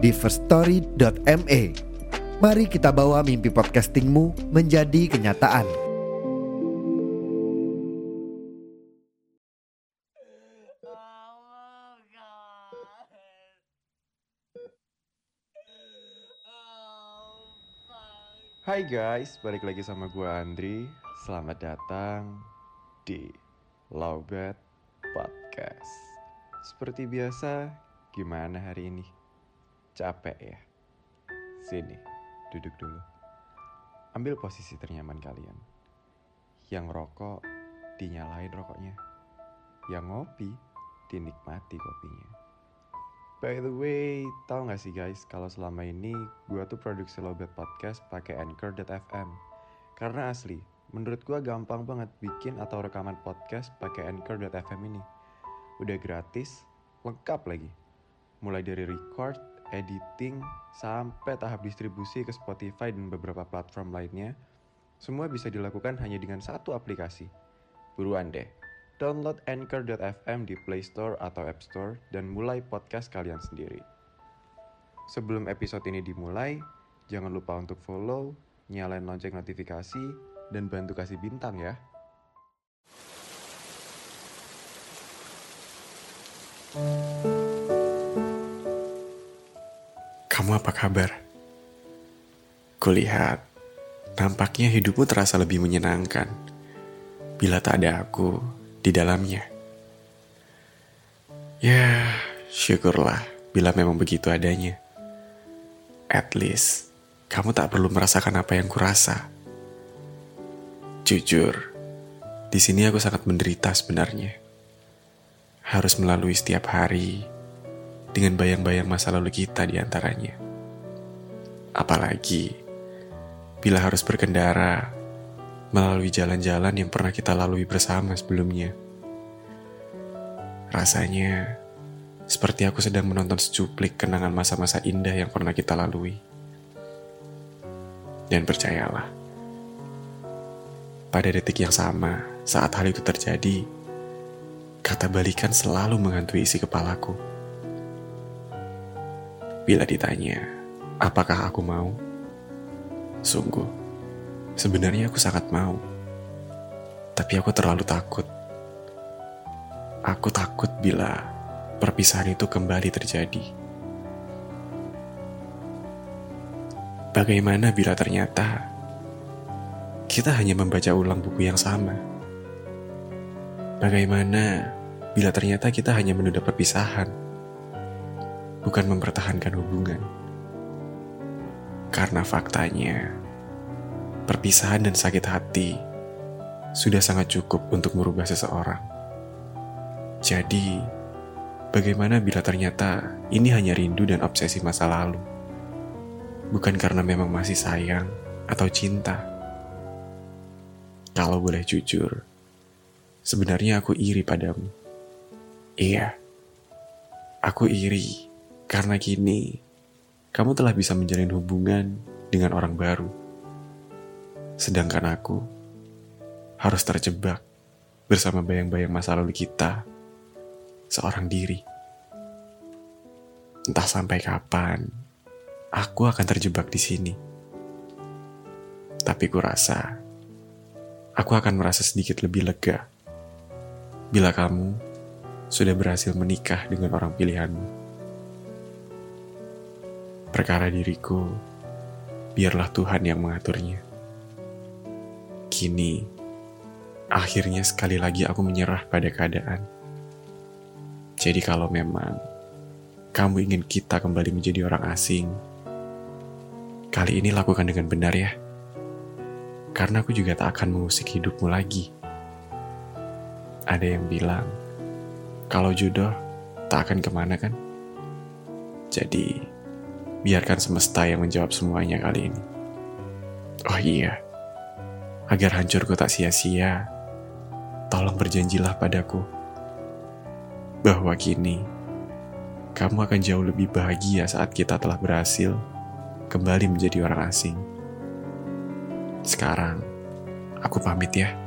di firststory.me. Mari kita bawa mimpi podcastingmu menjadi kenyataan. Hai guys, balik lagi sama gue Andri. Selamat datang di Lowbat Podcast. Seperti biasa, gimana hari ini? Capek ya? Sini, duduk dulu. Ambil posisi ternyaman kalian. Yang rokok, dinyalain rokoknya. Yang ngopi, dinikmati kopinya. By the way, tau gak sih guys, kalau selama ini gue tuh produksi Lobet Podcast pakai Anchor.fm. Karena asli, menurut gue gampang banget bikin atau rekaman podcast pakai Anchor.fm ini. Udah gratis, lengkap lagi. Mulai dari record, editing, sampai tahap distribusi ke Spotify dan beberapa platform lainnya, semua bisa dilakukan hanya dengan satu aplikasi. Buruan deh, download Anchor.fm di Play Store atau App Store dan mulai podcast kalian sendiri. Sebelum episode ini dimulai, jangan lupa untuk follow, nyalain lonceng notifikasi, dan bantu kasih bintang ya. Kamu apa kabar? Kulihat, nampaknya hidupmu terasa lebih menyenangkan bila tak ada aku di dalamnya. Ya, syukurlah bila memang begitu adanya. At least, kamu tak perlu merasakan apa yang kurasa. Jujur, di sini aku sangat menderita sebenarnya. Harus melalui setiap hari dengan bayang-bayang masa lalu kita di antaranya. Apalagi bila harus berkendara melalui jalan-jalan yang pernah kita lalui bersama sebelumnya. Rasanya seperti aku sedang menonton secuplik kenangan masa-masa indah yang pernah kita lalui. Dan percayalah, pada detik yang sama saat hal itu terjadi, kata balikan selalu menghantui isi kepalaku. Bila ditanya, apakah aku mau? Sungguh, sebenarnya aku sangat mau. Tapi aku terlalu takut. Aku takut bila perpisahan itu kembali terjadi. Bagaimana bila ternyata kita hanya membaca ulang buku yang sama? Bagaimana bila ternyata kita hanya menunda perpisahan, bukan mempertahankan hubungan? Karena faktanya, perpisahan dan sakit hati sudah sangat cukup untuk merubah seseorang. Jadi, bagaimana bila ternyata ini hanya rindu dan obsesi masa lalu? Bukan karena memang masih sayang atau cinta. Kalau boleh jujur, sebenarnya aku iri padamu. Iya, aku iri karena kini kamu telah bisa menjalin hubungan dengan orang baru. Sedangkan aku harus terjebak bersama bayang-bayang masa lalu kita seorang diri. Entah sampai kapan aku akan terjebak di sini. Tapi kurasa aku akan merasa sedikit lebih lega bila kamu sudah berhasil menikah dengan orang pilihanmu. Perkara diriku, biarlah Tuhan yang mengaturnya. Kini, akhirnya sekali lagi aku menyerah pada keadaan. Jadi kalau memang kamu ingin kita kembali menjadi orang asing, kali ini lakukan dengan benar ya. Karena aku juga tak akan mengusik hidupmu lagi. Ada yang bilang, kalau jodoh tak akan ke mana kan? Jadi, biarkan semesta yang menjawab semuanya kali ini. Oh iya, agar hancurku tak sia-sia, tolong berjanjilah padaku bahwa kini kamu akan jauh lebih bahagia saat kita telah berhasil kembali menjadi orang asing. Sekarang, aku pamit ya.